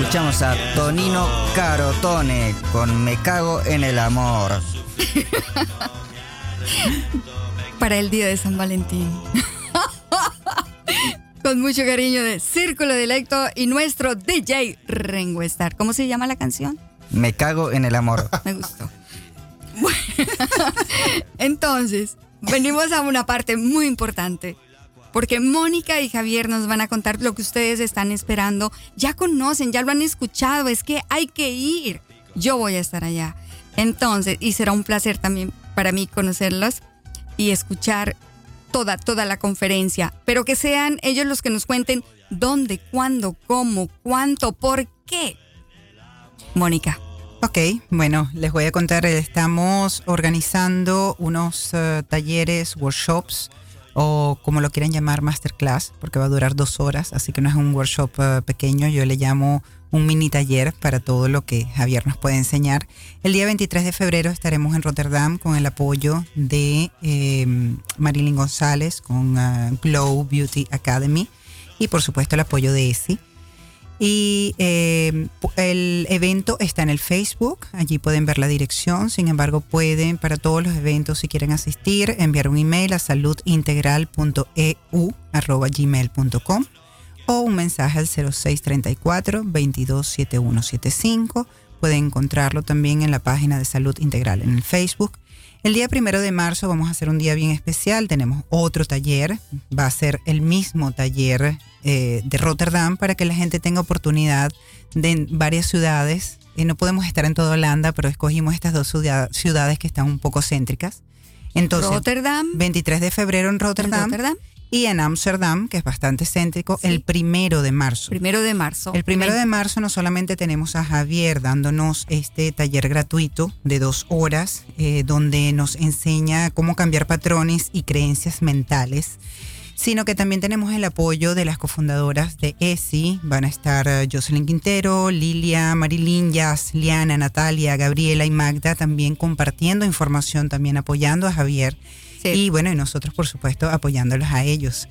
Escuchamos a Tonino Carotone con Me cago en el amor. [LAUGHS] Para el día de San Valentín. [LAUGHS] Con mucho cariño de Círculo Directo y nuestro DJ Rengo Star. ¿Cómo se llama la canción? Me cago en el amor. [LAUGHS] Me gustó. Bueno, Entonces, venimos a una parte muy importante. Porque Mónica y Javier nos van a contar lo que ustedes están esperando. Ya conocen, ya lo han escuchado. Es que hay que ir. Yo voy a estar allá. Entonces, y será un placer también para mí conocerlos y escuchar toda, toda la conferencia. Pero que sean ellos los que nos cuenten dónde, cuándo, cómo, cuánto, por qué. Mónica. Ok, bueno, les voy a contar, eh, estamos organizando unos eh, talleres, workshops o como lo quieran llamar, masterclass, porque va a durar dos horas, así que no es un workshop eh, pequeño, yo le llamo un mini taller para todo lo que Javier nos puede enseñar. El día 23 de febrero estaremos en Rotterdam con el apoyo de eh, Marilyn González con uh, Glow Beauty Academy y por supuesto el apoyo de ESI. Y eh, el evento está en el Facebook, allí pueden ver la dirección, sin embargo pueden para todos los eventos si quieren asistir enviar un email a saludintegral.eu@gmail.com o un mensaje al 0634 227175. Pueden encontrarlo también en la página de Salud Integral en el Facebook. El día primero de marzo vamos a hacer un día bien especial. Tenemos otro taller. Va a ser el mismo taller eh, de Rotterdam para que la gente tenga oportunidad de en varias ciudades. Y no podemos estar en toda Holanda, pero escogimos estas dos ciudades que están un poco céntricas. Entonces, Rotterdam. 23 de febrero en Rotterdam. En Rotterdam. Y en Ámsterdam, que es bastante céntrico, el primero de marzo. Primero de marzo. El primero de marzo no solamente tenemos a Javier dándonos este taller gratuito de dos horas, eh, donde nos enseña cómo cambiar patrones y creencias mentales, sino que también tenemos el apoyo de las cofundadoras de ESI. Van a estar eh, Jocelyn Quintero, Lilia, Marilyn, Jazz, Liana, Natalia, Gabriela y Magda también compartiendo información, también apoyando a Javier. Y bueno, y nosotros, por supuesto, apoyándolos a ellos.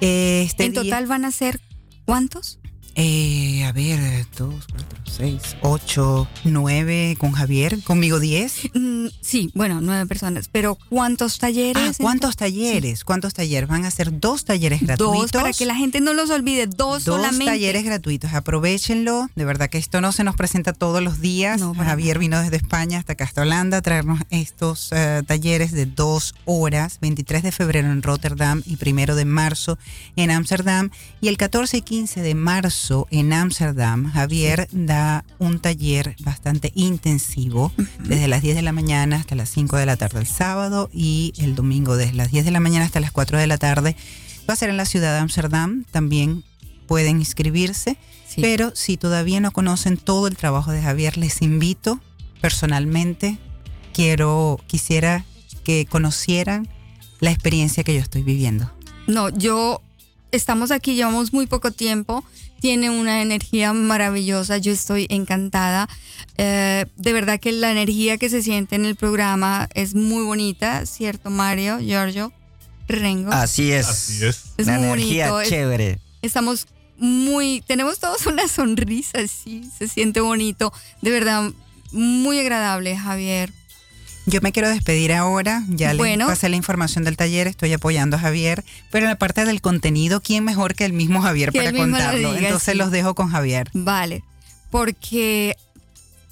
Este en total van a ser ¿cuántos? Eh, a ver, dos, cuatro, seis, ocho, nueve con Javier, conmigo diez. Mm, sí, bueno, nueve personas. Pero ¿cuántos talleres? Ah, ¿cuántos talleres? ¿Cuántos talleres? Van a ser dos talleres gratuitos. Dos, para que la gente no los olvide. Dos, dos solamente. talleres gratuitos. Aprovechenlo. De verdad que esto no se nos presenta todos los días. Javier vino desde España hasta acá, hasta Holanda, a traernos estos uh, talleres de dos horas. 23 de febrero en Rotterdam y primero de marzo en Ámsterdam. Y el 14 y 15 de marzo en Ámsterdam, Javier da un taller bastante intensivo, desde las 10 de la mañana hasta las 5 de la tarde el sábado y el domingo desde las 10 de la mañana hasta las 4 de la tarde. Va a ser en la ciudad de Ámsterdam, también pueden inscribirse, pero si todavía no conocen todo el trabajo de Javier, les invito personalmente, quiero, quisiera que conocieran la experiencia que yo estoy viviendo. No, yo estamos aquí, llevamos muy poco tiempo, tiene una energía maravillosa, yo estoy encantada. Eh, de verdad que la energía que se siente en el programa es muy bonita, ¿cierto Mario, Giorgio, Rengo? Así es. Así es. Es una muy energía bonito, es- chévere. Estamos muy, tenemos todos una sonrisa, sí, se siente bonito. De verdad, muy agradable, Javier. Yo me quiero despedir ahora, ya Bueno. les pasé la información del taller, estoy apoyando a Javier, pero en la parte del contenido, ¿quién mejor que el mismo Javier Que para lo contarlo? diga, Entonces sí. los dejo con Javier. Vale, porque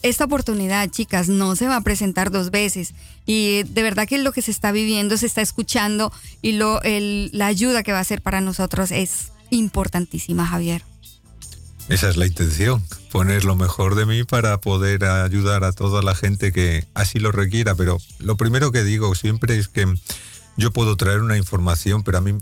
esta oportunidad, chicas, no se va a presentar dos veces. Y de verdad que lo que se está viviendo, se está escuchando y lo, el- la ayuda que va a ser para nosotros es importantísima, Javier. Esa es la intención, poner lo mejor de mí para poder ayudar a toda la gente que así lo requiera. Pero lo primero que digo siempre es que yo puedo traer una información, pero a mí,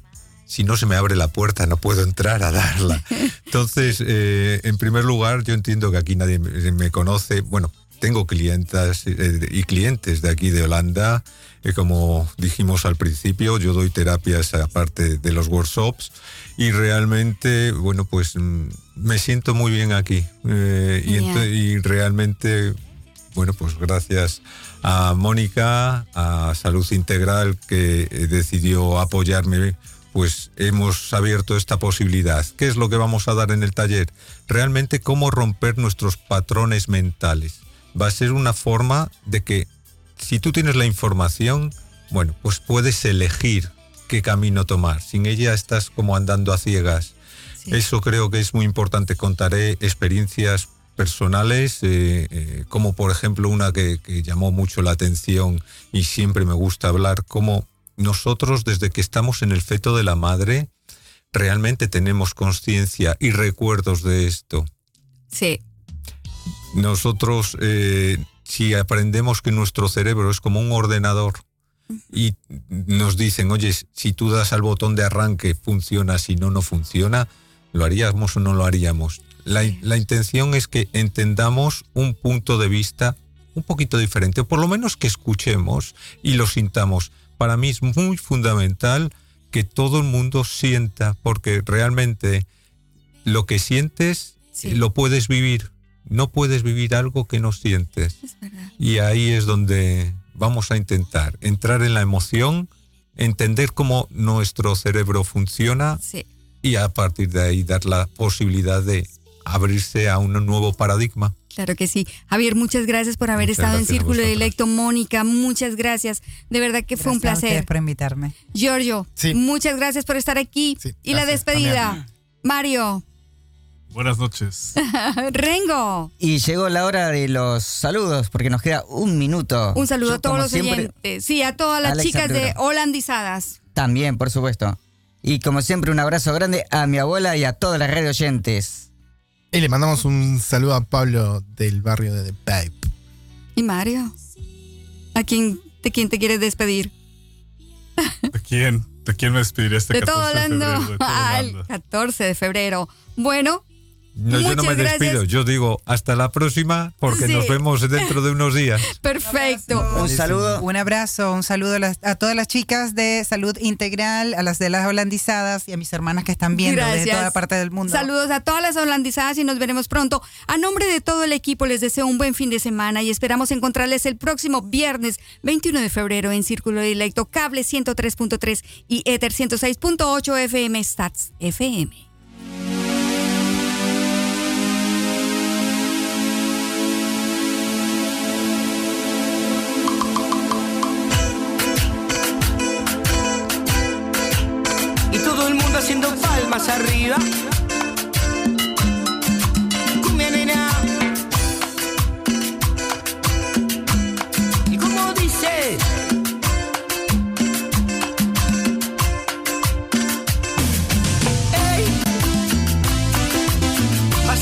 si no se me abre la puerta, no puedo entrar a darla. [LAUGHS] Entonces, eh, en primer lugar, yo entiendo que aquí nadie me me conoce. Bueno, tengo clientas eh, y clientes de aquí de Holanda. Eh, como dijimos al principio, yo doy terapias aparte de los workshops y realmente, bueno, pues mm, me siento muy bien aquí. Eh, y, realmente, bueno, pues gracias a Mónica, a Salud Integral, que eh, decidió apoyarme, pues hemos abierto esta posibilidad. ¿Qué es lo que vamos a dar en el taller? Realmente cómo romper nuestros patrones mentales. Va a ser una forma de que si tú tienes la información, bueno, pues puedes elegir qué camino tomar. Sin ella estás como andando a ciegas. Eso creo que es muy importante. Contaré experiencias personales, eh, eh, como por ejemplo una que, que llamó mucho la atención y siempre me gusta hablar, como nosotros desde que estamos en el feto de la madre, realmente tenemos conciencia y recuerdos de esto. Sí. Nosotros, eh, si aprendemos que nuestro cerebro es como un ordenador y nos dicen, oye, si tú das al botón de arranque, funciona, si no, no funciona, ¿lo haríamos o no lo haríamos? La, la intención es que entendamos un punto de vista un poquito diferente, o por lo menos que escuchemos y lo sintamos. Para mí es muy fundamental que todo el mundo sienta, porque realmente lo que sientes lo puedes vivir. No puedes vivir algo que no sientes. Y ahí es donde vamos a intentar entrar en la emoción, entender cómo nuestro cerebro funciona y a partir de ahí dar la posibilidad de abrirse a un nuevo paradigma. Claro que sí. Javier, muchas gracias por haber estado en Círculo Directo. Mónica, muchas gracias. De verdad que fue un placer. por invitarme. Giorgio, muchas gracias por estar aquí. y la despedida. Mario. Buenas noches. [LAUGHS] Rengo. Y llegó la hora de los saludos, porque nos queda un minuto. Un saludo a todos los oyentes. Sí, a todas las chicas de holandizadas. También, por supuesto. Y como siempre, un abrazo grande a mi abuela y a todas las redes oyentes. Y le mandamos un saludo a Pablo del barrio de The Pipe. ¿Y Mario? ¿A quién, de quién te quieres despedir? ¿De quién? ¿De quién me despediría este de todo de febrero? De 14 [LAUGHS] de febrero. Bueno, no, yo no me despido, yo digo hasta la próxima porque nos vemos dentro de unos días. [LAUGHS] Perfecto. Un saludo. Un abrazo, un saludo a, todas las chicas de Salud Integral, a las de las holandizadas y a mis hermanas que están viendo desde toda parte del mundo. Saludos a todas las holandizadas y nos veremos pronto. A nombre de todo el equipo les deseo un buen fin de semana y esperamos encontrarles el próximo viernes 21 de febrero en Círculo Directo, Cable 103.3 y Ether 106.8 FM Stats FM. Arriba